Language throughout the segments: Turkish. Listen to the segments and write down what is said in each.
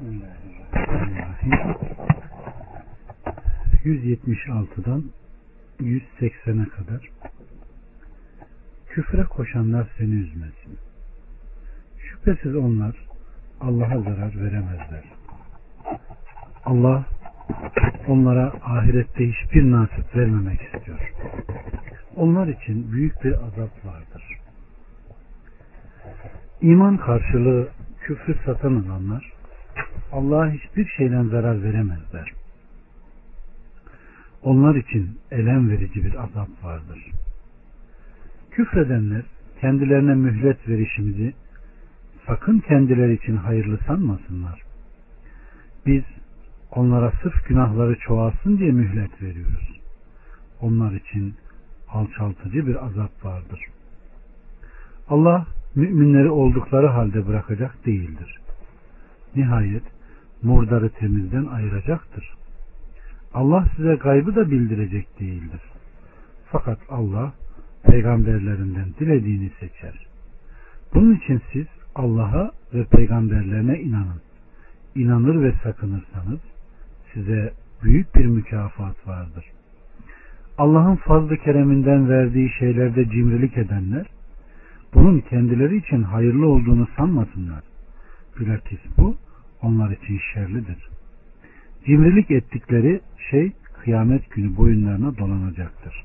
Bismillahirrahmanirrahim. 176'dan 180'e kadar Küfre koşanlar seni üzmesin. Şüphesiz onlar Allah'a zarar veremezler. Allah onlara ahirette hiçbir nasip vermemek istiyor. Onlar için büyük bir azap vardır. İman karşılığı küfrü satan olanlar Allah'a hiçbir şeyden zarar veremezler. Onlar için elem verici bir azap vardır. Küfredenler kendilerine mühlet verişimizi sakın kendileri için hayırlı sanmasınlar. Biz onlara sırf günahları çoğalsın diye mühlet veriyoruz. Onlar için alçaltıcı bir azap vardır. Allah müminleri oldukları halde bırakacak değildir. Nihayet murdarı temizden ayıracaktır. Allah size gaybı da bildirecek değildir. Fakat Allah peygamberlerinden dilediğini seçer. Bunun için siz Allah'a ve peygamberlerine inanın. İnanır ve sakınırsanız size büyük bir mükafat vardır. Allah'ın fazlı kereminden verdiği şeylerde cimrilik edenler bunun kendileri için hayırlı olduğunu sanmasınlar. Bilakis bu onlar için şerlidir. Cimrilik ettikleri şey kıyamet günü boyunlarına dolanacaktır.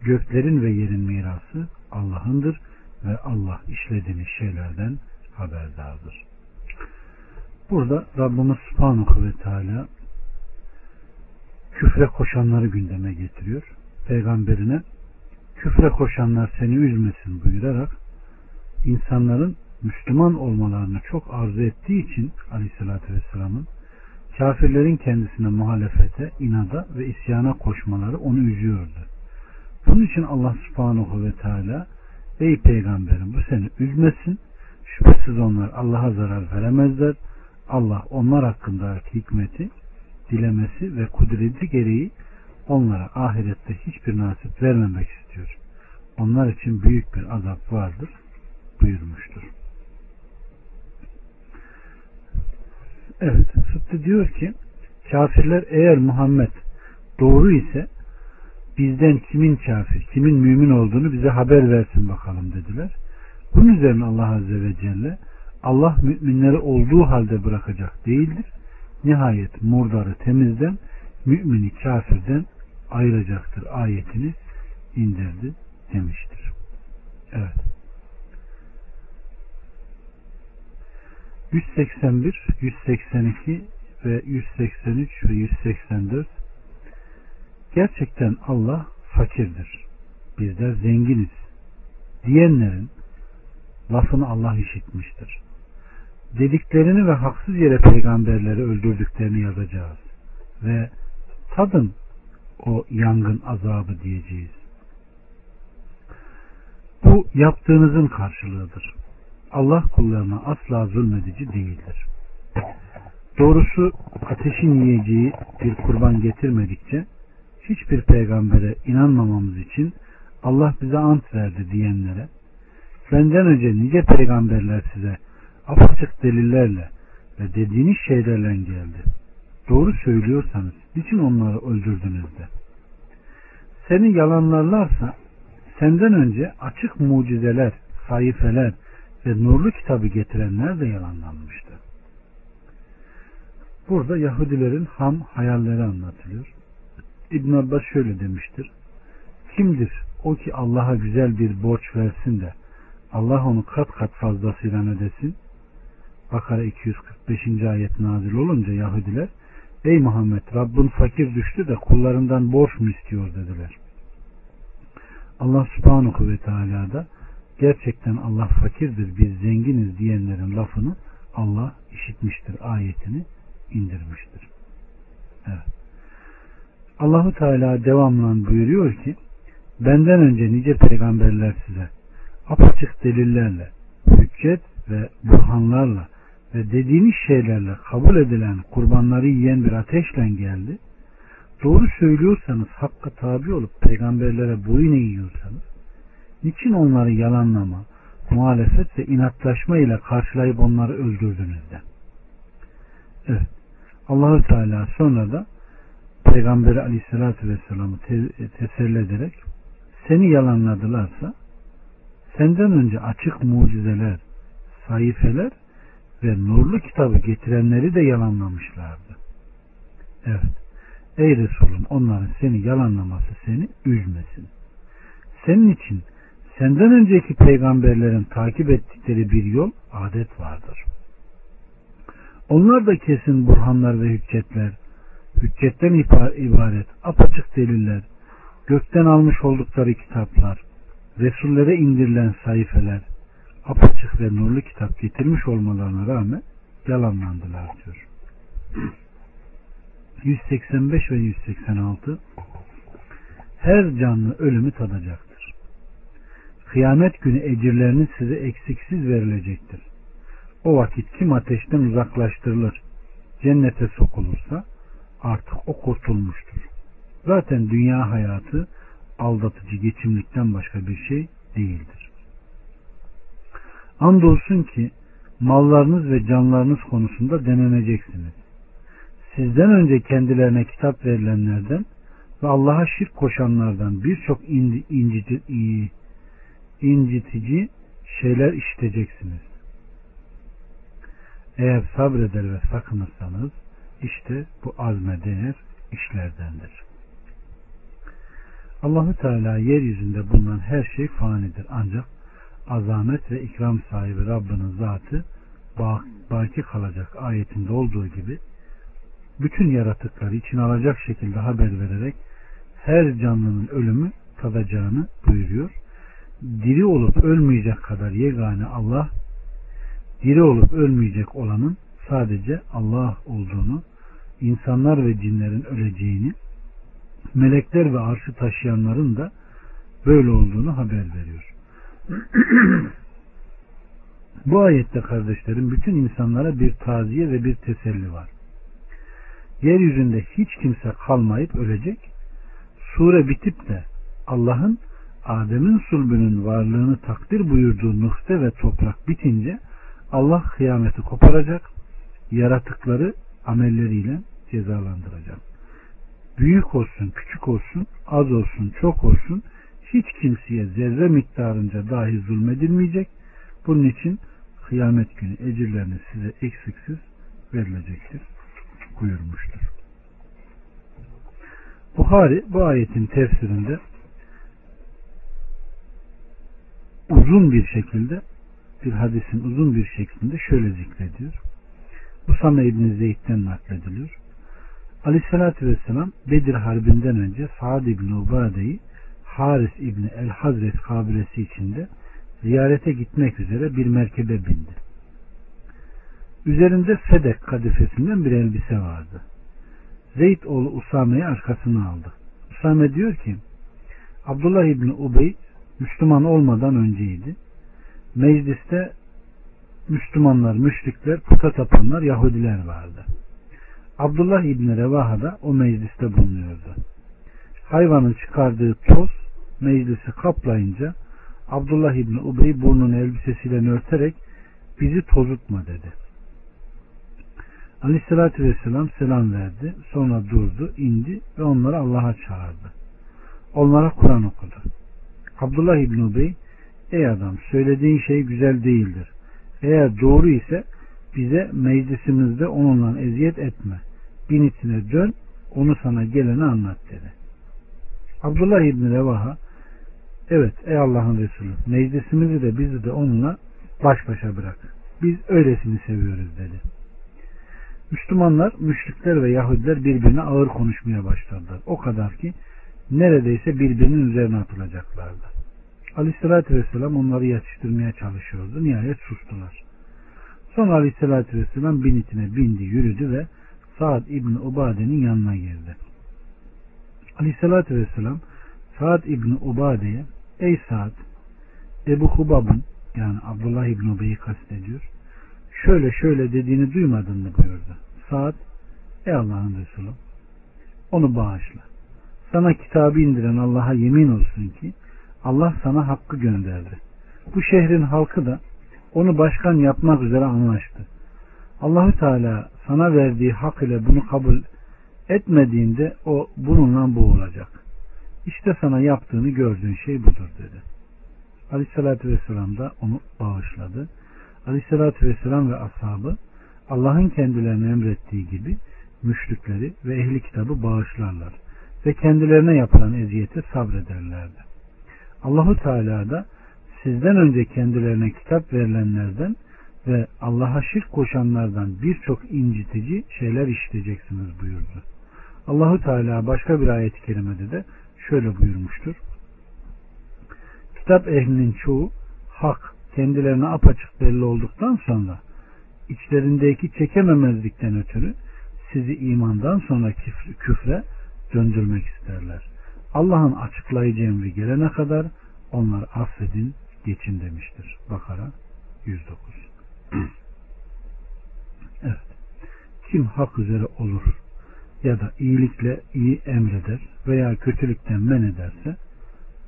Göklerin ve yerin mirası Allah'ındır ve Allah işlediğiniz şeylerden haberdardır. Burada Rabbimiz Subhanahu ve Teala küfre koşanları gündeme getiriyor. Peygamberine küfre koşanlar seni üzmesin buyurarak insanların Müslüman olmalarını çok arzu ettiği için Aleyhisselatü Vesselam'ın kafirlerin kendisine muhalefete, inada ve isyana koşmaları onu üzüyordu. Bunun için Allah subhanahu ve teala ey peygamberim bu seni üzmesin. Şüphesiz onlar Allah'a zarar veremezler. Allah onlar hakkındaki hikmeti dilemesi ve kudreti gereği onlara ahirette hiçbir nasip vermemek istiyor. Onlar için büyük bir azap vardır buyurmuştur. Evet, Sıttı diyor ki kafirler eğer Muhammed doğru ise bizden kimin kafir, kimin mümin olduğunu bize haber versin bakalım dediler. Bunun üzerine Allah Azze ve Celle Allah müminleri olduğu halde bırakacak değildir. Nihayet murdarı temizden, mümini kafirden ayıracaktır ayetini indirdi demiştir. Evet. 181, 182 ve 183 ve 184 Gerçekten Allah fakirdir. Bizler zenginiz diyenlerin lafını Allah işitmiştir. Dediklerini ve haksız yere peygamberleri öldürdüklerini yazacağız. Ve tadın o yangın azabı diyeceğiz. Bu yaptığınızın karşılığıdır. Allah kullarına asla zulmedici değildir. Doğrusu ateşin yiyeceği bir kurban getirmedikçe hiçbir peygambere inanmamamız için Allah bize ant verdi diyenlere benden önce nice peygamberler size apaçık delillerle ve dediğiniz şeylerle geldi. Doğru söylüyorsanız niçin onları öldürdünüz de? Seni yalanlarlarsa senden önce açık mucizeler, sayfeler ve nurlu kitabı getirenler de yalanlanmıştı. Burada Yahudilerin ham hayalleri anlatılıyor. İbn Abbas şöyle demiştir. Kimdir o ki Allah'a güzel bir borç versin de Allah onu kat kat fazlasıyla ödesin? Bakara 245. ayet nazil olunca Yahudiler Ey Muhammed Rabbin fakir düştü de kullarından borç mu istiyor dediler. Allah subhanahu ve teala da gerçekten Allah fakirdir biz zenginiz diyenlerin lafını Allah işitmiştir ayetini indirmiştir. Evet. Allahu Teala devamlı buyuruyor ki benden önce nice peygamberler size apaçık delillerle hüccet ve burhanlarla ve dediğiniz şeylerle kabul edilen kurbanları yiyen bir ateşle geldi. Doğru söylüyorsanız hakka tabi olup peygamberlere boyun eğiyorsanız niçin onları yalanlama, muhalefet ve inatlaşma ile karşılayıp onları öldürdünüz de? Evet. Allahü Teala sonra da Peygamberi Aleyhisselatü Vesselam'ı te- teselli ederek seni yalanladılarsa senden önce açık mucizeler, sayfeler ve nurlu kitabı getirenleri de yalanlamışlardı. Evet. Ey Resulüm onların seni yalanlaması seni üzmesin. Senin için senden önceki peygamberlerin takip ettikleri bir yol, adet vardır. Onlar da kesin burhanlar ve hüccetler, hüccetten ibaret apaçık deliller, gökten almış oldukları kitaplar, Resullere indirilen sayfeler, apaçık ve nurlu kitap getirmiş olmalarına rağmen yalanlandılar diyor. 185 ve 186 Her canlı ölümü tadacaktır. Kıyamet günü ecirleriniz size eksiksiz verilecektir. O vakit kim ateşten uzaklaştırılır, cennete sokulursa artık o kurtulmuştur. Zaten dünya hayatı aldatıcı geçimlikten başka bir şey değildir. Andolsun ki mallarınız ve canlarınız konusunda deneneceksiniz. Sizden önce kendilerine kitap verilenlerden ve Allah'a şirk koşanlardan birçok incitici, incitici şeyler işiteceksiniz. Eğer sabreder ve sakınırsanız işte bu azme değer işlerdendir. Allahü Teala yeryüzünde bulunan her şey fanidir ancak azamet ve ikram sahibi Rabbinin zatı baki kalacak ayetinde olduğu gibi bütün yaratıkları için alacak şekilde haber vererek her canlının ölümü tadacağını buyuruyor. Diri olup ölmeyecek kadar yegane Allah, diri olup ölmeyecek olanın sadece Allah olduğunu, insanlar ve cinlerin öleceğini, melekler ve arşı taşıyanların da böyle olduğunu haber veriyor. Bu ayette kardeşlerim bütün insanlara bir taziye ve bir teselli var. Yeryüzünde hiç kimse kalmayıp ölecek. Sure bitip de Allah'ın Adem'in sulbünün varlığını takdir buyurduğu nokta ve toprak bitince Allah kıyameti koparacak, yaratıkları amelleriyle cezalandıracak. Büyük olsun, küçük olsun, az olsun, çok olsun, hiç kimseye zerre miktarınca dahi zulmedilmeyecek. Bunun için kıyamet günü ecirleriniz size eksiksiz verilecektir buyurmuştur. Buhari bu ayetin tefsirinde uzun bir şekilde bir hadisin uzun bir şeklinde şöyle zikrediyor. Usame İbni Zeyd'den naklediliyor. Aleyhissalatü Vesselam Bedir Harbi'nden önce Sa'd İbni Ubade'yi Haris İbni El Hazret kabilesi içinde ziyarete gitmek üzere bir merkebe bindi. Üzerinde Sedek kadifesinden bir elbise vardı. Zeyd oğlu Usame'yi arkasına aldı. Usame diyor ki Abdullah İbni Ubey Müslüman olmadan önceydi. Mecliste Müslümanlar, müşrikler, puta tapanlar, Yahudiler vardı. Abdullah İbni Revaha da o mecliste bulunuyordu. Hayvanın çıkardığı toz meclisi kaplayınca Abdullah İbni Ubey burnunu elbisesiyle örterek bizi tozutma dedi. Aleyhissalatü Vesselam selam verdi. Sonra durdu, indi ve onları Allah'a çağırdı. Onlara Kur'an okudu. Abdullah İbni Ubey Ey adam söylediğin şey güzel değildir. Eğer doğru ise bize meclisimizde onunla eziyet etme. Binitine dön onu sana geleni anlat dedi. Abdullah İbni Revaha evet ey Allah'ın Resulü meclisimizi de bizi de onunla baş başa bırak. Biz öylesini seviyoruz dedi. Müslümanlar, müşrikler ve Yahudiler birbirine ağır konuşmaya başladılar. O kadar ki neredeyse birbirinin üzerine atılacaklardı. Aleyhissalatü Vesselam onları yatıştırmaya çalışıyordu. Nihayet sustular. Sonra Aleyhissalatü Vesselam binitine bindi, yürüdü ve Saad İbni Ubade'nin yanına girdi. Aleyhissalatü Vesselam Saad İbni Ubade'ye Ey Saad Ebu Hubab'ın yani Abdullah İbni Ubey'i kastediyor. Şöyle şöyle dediğini duymadın mı buyurdu. Saad Ey Allah'ın Resulü onu bağışla. Sana kitabı indiren Allah'a yemin olsun ki Allah sana hakkı gönderdi. Bu şehrin halkı da onu başkan yapmak üzere anlaştı. Allahü Teala sana verdiği hak ile bunu kabul etmediğinde o bununla bu olacak. İşte sana yaptığını gördüğün şey budur dedi. Aleyhissalatü Vesselam da onu bağışladı. Aleyhissalatü Vesselam ve ashabı Allah'ın kendilerine emrettiği gibi müşrikleri ve ehli kitabı bağışlarlar ve kendilerine yapılan eziyete sabrederlerdi. Allahu Teala da sizden önce kendilerine kitap verilenlerden ve Allah'a şirk koşanlardan birçok incitici şeyler işleyeceksiniz buyurdu. Allahu Teala başka bir ayet-i kerimede de şöyle buyurmuştur. Kitap ehlinin çoğu hak kendilerine apaçık belli olduktan sonra içlerindeki çekememezlikten ötürü sizi imandan sonra küfre döndürmek isterler. Allah'ın açıklayıcı emri gelene kadar onları affedin, geçin demiştir. Bakara 109. evet. Kim hak üzere olur ya da iyilikle iyi emreder veya kötülükten men ederse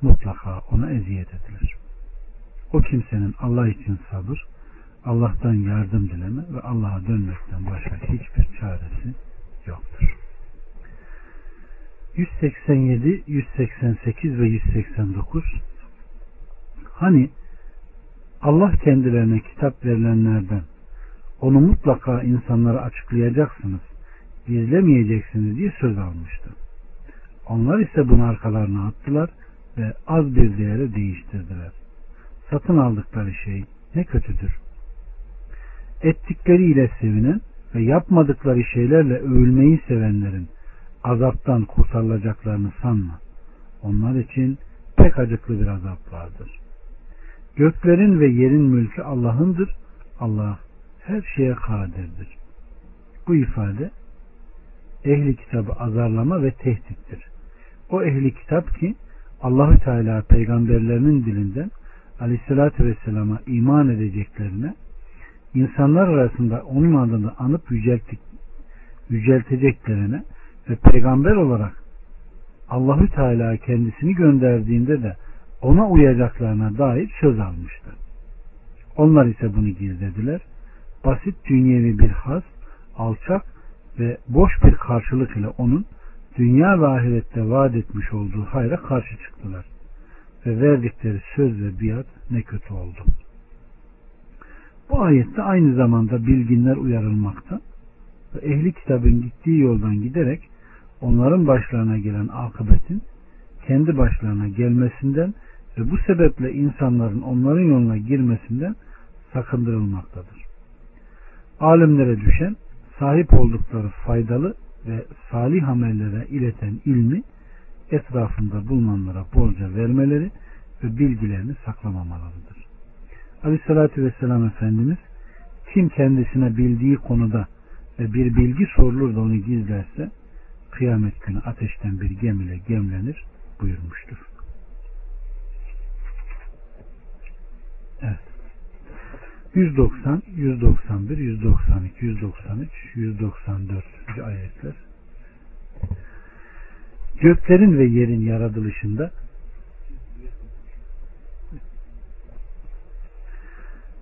mutlaka ona eziyet edilir. O kimsenin Allah için sabır, Allah'tan yardım dileme ve Allah'a dönmekten başka hiçbir çaresi yoktur. 187, 188 ve 189 Hani Allah kendilerine kitap verilenlerden onu mutlaka insanlara açıklayacaksınız, gizlemeyeceksiniz diye söz almıştı. Onlar ise bunu arkalarına attılar ve az bir değere değiştirdiler. Satın aldıkları şey ne kötüdür. Ettikleriyle sevinen ve yapmadıkları şeylerle övülmeyi sevenlerin azaptan kurtarılacaklarını sanma. Onlar için pek acıklı bir azap vardır. Göklerin ve yerin mülkü Allah'ındır. Allah her şeye kadirdir. Bu ifade ehli kitabı azarlama ve tehdittir. O ehli kitap ki Allahü Teala peygamberlerinin dilinden Aleyhisselatü Vesselam'a iman edeceklerine insanlar arasında onun adını anıp yücelttik, yücelteceklerine ve peygamber olarak Allahü Teala kendisini gönderdiğinde de ona uyacaklarına dair söz almıştı. Onlar ise bunu gizlediler. Basit dünyevi bir haz, alçak ve boş bir karşılık ile onun dünya ve ahirette vaat etmiş olduğu hayra karşı çıktılar. Ve verdikleri söz ve biat ne kötü oldu. Bu ayette aynı zamanda bilginler uyarılmakta ve ehli kitabın gittiği yoldan giderek onların başlarına gelen akıbetin kendi başlarına gelmesinden ve bu sebeple insanların onların yoluna girmesinden sakındırılmaktadır. Alimlere düşen sahip oldukları faydalı ve salih amellere ileten ilmi etrafında bulunanlara bolca vermeleri ve bilgilerini saklamamalarıdır. Aleyhissalatü Vesselam Efendimiz kim kendisine bildiği konuda ve bir bilgi sorulur da onu gizlerse kıyamet günü ateşten bir gemiyle gemlenir buyurmuştur. Evet. 190, 191, 192, 193, 194. ayetler. Göklerin ve yerin yaratılışında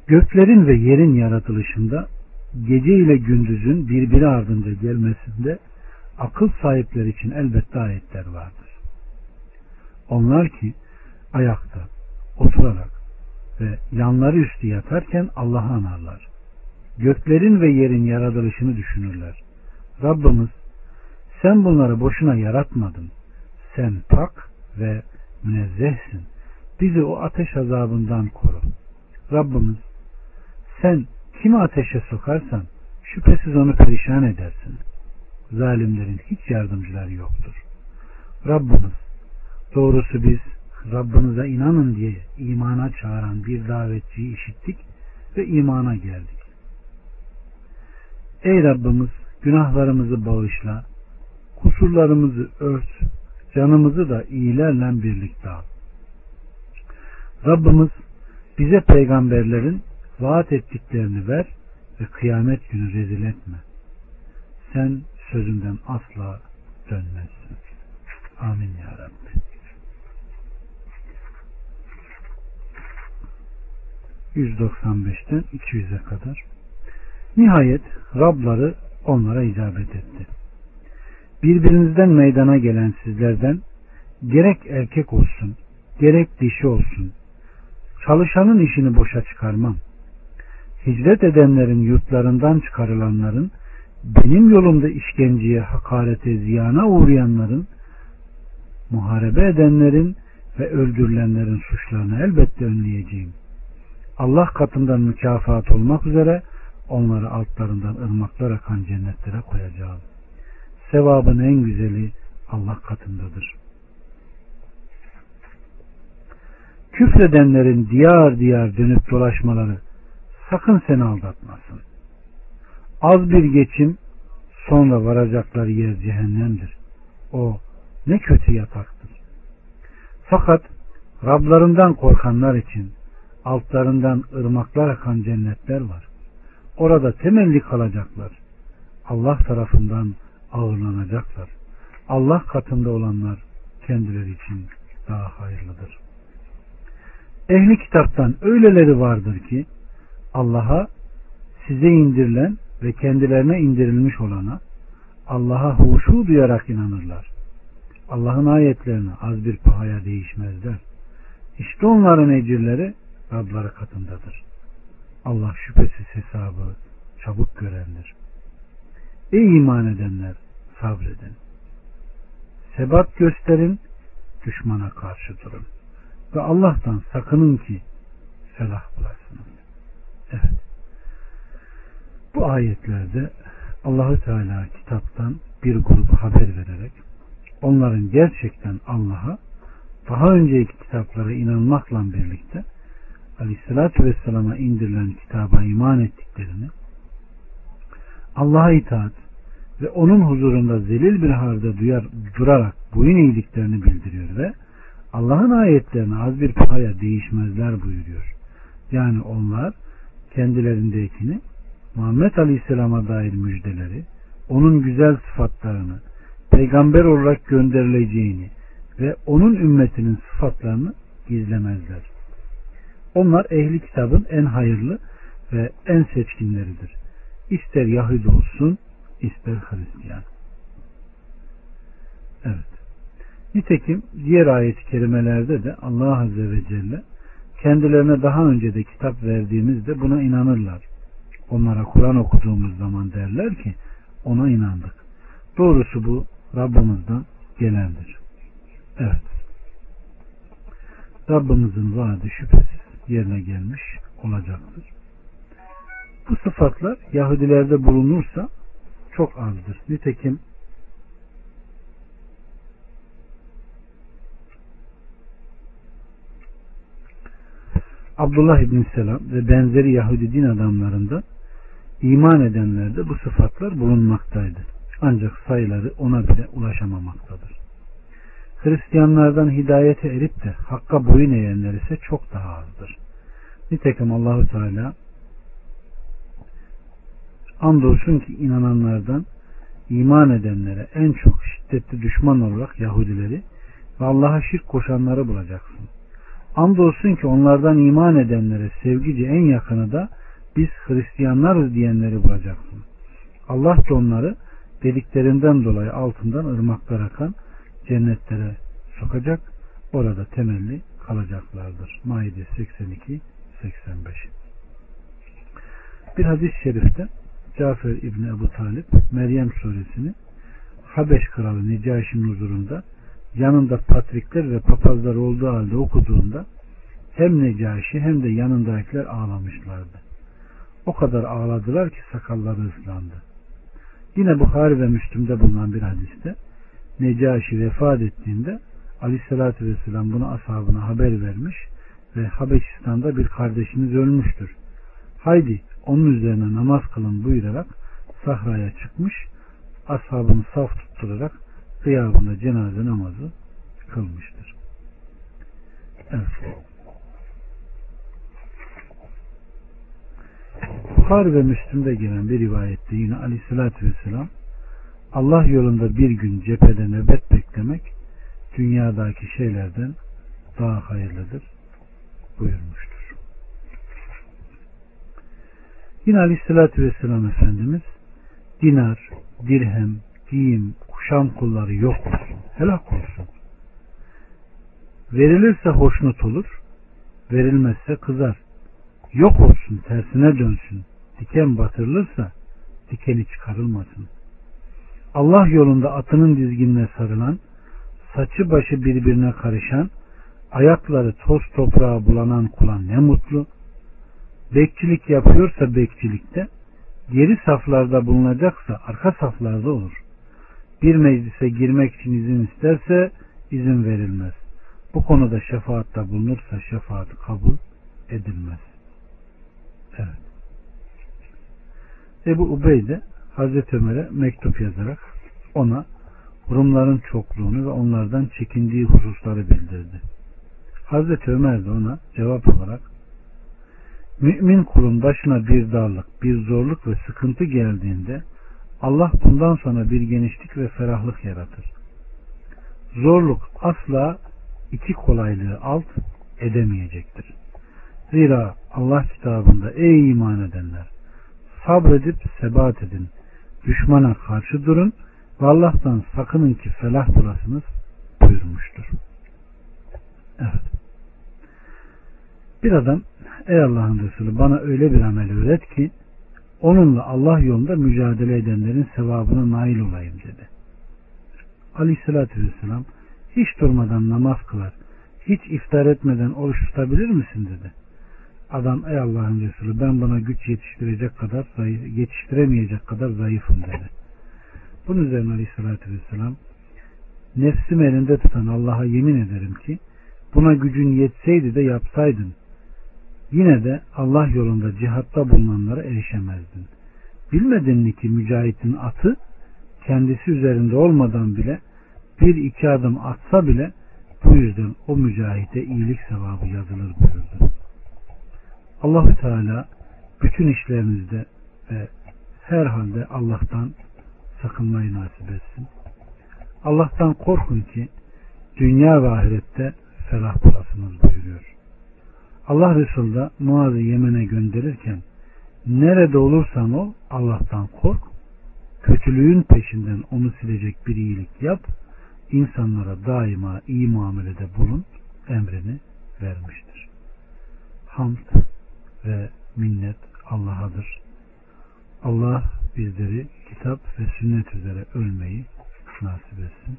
Göklerin ve yerin yaratılışında gece ile gündüzün birbiri ardınca gelmesinde akıl sahipleri için elbette ayetler vardır. Onlar ki ayakta, oturarak ve yanları üstü yatarken Allah'ı anarlar. Göklerin ve yerin yaratılışını düşünürler. Rabbimiz sen bunları boşuna yaratmadın. Sen pak ve münezzehsin. Bizi o ateş azabından koru. Rabbimiz sen kimi ateşe sokarsan şüphesiz onu perişan edersin. Zalimlerin hiç yardımcıları yoktur. Rabbimiz doğrusu biz Rabbinize inanın diye imana çağıran bir davetçiyi işittik ve imana geldik. Ey Rabbimiz günahlarımızı bağışla, kusurlarımızı ört, canımızı da iyilerle birlikte al. Rabbimiz bize peygamberlerin vaat ettiklerini ver ve kıyamet günü rezil etme. Sen sözünden asla dönmezsin. Amin ya Rabbi. 195'ten 200'e kadar. Nihayet Rabları onlara icabet etti. Birbirinizden meydana gelen sizlerden gerek erkek olsun, gerek dişi olsun, çalışanın işini boşa çıkarmam. Hicret edenlerin yurtlarından çıkarılanların, benim yolumda işkenceye, hakarete, ziyana uğrayanların, muharebe edenlerin ve öldürülenlerin suçlarını elbette önleyeceğim. Allah katından mükafat olmak üzere onları altlarından ırmaklar akan cennetlere koyacağım. Sevabın en güzeli Allah katındadır. Küfredenlerin diyar diyar dönüp dolaşmaları sakın seni aldatmasın. Az bir geçim sonra varacakları yer cehennemdir. O ne kötü yataktır. Fakat Rablarından korkanlar için altlarından ırmaklar akan cennetler var. Orada temelli kalacaklar. Allah tarafından ağırlanacaklar. Allah katında olanlar kendileri için daha hayırlıdır. Ehli kitaptan öyleleri vardır ki Allah'a size indirilen ve kendilerine indirilmiş olana Allah'a huşu duyarak inanırlar. Allah'ın ayetlerine az bir pahaya değişmezler. İşte onların ecirleri Rabları katındadır. Allah şüphesiz hesabı çabuk görendir. Ey iman edenler sabredin. Sebat gösterin, düşmana karşı durun. Ve Allah'tan sakının ki felah bulasınız. Evet. Bu ayetlerde Allahü Teala kitaptan bir grubu haber vererek onların gerçekten Allah'a daha önceki kitaplara inanmakla birlikte Aleyhisselatü Vesselam'a indirilen kitaba iman ettiklerini Allah'a itaat ve onun huzurunda zelil bir halde duyar, durarak boyun eğdiklerini bildiriyor ve Allah'ın ayetlerini az bir paya değişmezler buyuruyor. Yani onlar kendilerindekini Muhammed Aleyhisselam'a dair müjdeleri, onun güzel sıfatlarını, peygamber olarak gönderileceğini ve onun ümmetinin sıfatlarını gizlemezler. Onlar ehli kitabın en hayırlı ve en seçkinleridir. İster Yahudi olsun, ister Hristiyan. Evet. Nitekim diğer ayet-i kerimelerde de Allah Azze ve Celle kendilerine daha önce de kitap verdiğimizde buna inanırlar. Onlara Kur'an okuduğumuz zaman derler ki ona inandık. Doğrusu bu Rabbimizden gelendir. Evet. Rabbimizin vaadi şüphesiz yerine gelmiş olacaktır. Bu sıfatlar Yahudilerde bulunursa çok azdır. Nitekim Abdullah İbn Selam ve benzeri Yahudi din adamlarında iman edenlerde bu sıfatlar bulunmaktaydı. Ancak sayıları ona bile ulaşamamaktadır. Hristiyanlardan hidayete erip de hakka boyun eğenler ise çok daha azdır. Nitekim Allahu Teala andolsun ki inananlardan iman edenlere en çok şiddetli düşman olarak Yahudileri ve Allah'a şirk koşanları bulacaksın. Andolsun ki onlardan iman edenlere sevgici en yakını da biz Hristiyanlarız diyenleri bulacaksın. Allah da onları dediklerinden dolayı altından ırmaklar akan cennetlere sokacak. Orada temelli kalacaklardır. Maide 82 85 Bir hadis-i şerifte Cafer İbni Ebu Talip Meryem suresini Habeş kralı Necaşi'nin huzurunda yanında patrikler ve papazlar olduğu halde okuduğunda hem Necaşi hem de yanındakiler ağlamışlardı. O kadar ağladılar ki sakalları ıslandı. Yine Bukhari ve Müslüm'de bulunan bir hadiste Necaşi vefat ettiğinde Aleyhisselatü Vesselam bunu ashabına haber vermiş ve Habeşistan'da bir kardeşiniz ölmüştür. Haydi onun üzerine namaz kılın buyurarak sahraya çıkmış ashabını saf tutturarak kıyabında cenaze namazı kılmıştır. Evet. Bukhari ve Müslüm'de gelen bir rivayette yine aleyhissalatü vesselam Allah yolunda bir gün cephede nöbet beklemek dünyadaki şeylerden daha hayırlıdır buyurmuştur. Yine aleyhissalatü vesselam Efendimiz dinar, dirhem, giyim, kuşam kulları yok olsun. Helak olsun. Verilirse hoşnut olur, verilmezse kızar. Yok olsun, tersine dönsün. Diken batırılırsa dikeni çıkarılmasın. Allah yolunda atının dizginine sarılan, saçı başı birbirine karışan, ayakları toz toprağa bulanan kula ne mutlu. Bekçilik yapıyorsa bekçilikte, geri saflarda bulunacaksa arka saflarda olur. Bir meclise girmek için izin isterse izin verilmez. Bu konuda şefaatta bulunursa şefaati kabul edilmez. Evet. Ebu Ubeyde Hazreti Ömer'e mektup yazarak ona Rumların çokluğunu ve onlardan çekindiği hususları bildirdi. Hazreti Ömer de ona cevap olarak Mümin kulun başına bir darlık, bir zorluk ve sıkıntı geldiğinde Allah bundan sonra bir genişlik ve ferahlık yaratır. Zorluk asla iki kolaylığı alt edemeyecektir. Zira Allah kitabında ey iman edenler sabredip sebat edin. Düşmana karşı durun ve Allah'tan sakının ki felah bulasınız buyurmuştur. Evet. Bir adam ey Allah'ın Resulü bana öyle bir amel öğret ki onunla Allah yolunda mücadele edenlerin sevabına nail olayım dedi. Aleyhissalatü vesselam hiç durmadan namaz kılar, hiç iftar etmeden oruç tutabilir misin dedi. Adam ey Allah'ın Resulü ben buna güç yetiştirecek kadar zayıf, yetiştiremeyecek kadar zayıfım dedi. Bunun üzerine Aleyhisselatü Vesselam nefsim elinde tutan Allah'a yemin ederim ki buna gücün yetseydi de yapsaydın yine de Allah yolunda cihatta bulunanlara erişemezdin. Bilmedin mi ki mücahitin atı kendisi üzerinde olmadan bile bir iki adım atsa bile bu yüzden o mücahite iyilik sevabı yazılır buyurdu. Allahü Teala bütün işlerinizde ve her halde Allah'tan sakınmayı nasip etsin. Allah'tan korkun ki dünya ve ahirette felah bulasınız buyuruyor. Allah Resulü da Muaz'ı Yemen'e gönderirken nerede olursan ol Allah'tan kork, kötülüğün peşinden onu silecek bir iyilik yap, insanlara daima iyi muamelede bulun emrini vermiştir. Hamd ve minnet Allah'adır. Allah bizleri kitap ve sünnet üzere ölmeyi nasip etsin.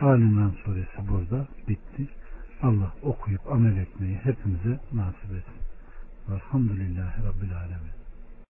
Alimran suresi burada bitti. Allah okuyup amel etmeyi hepimize nasip etsin. Velhamdülillahi Rabbil Alemin.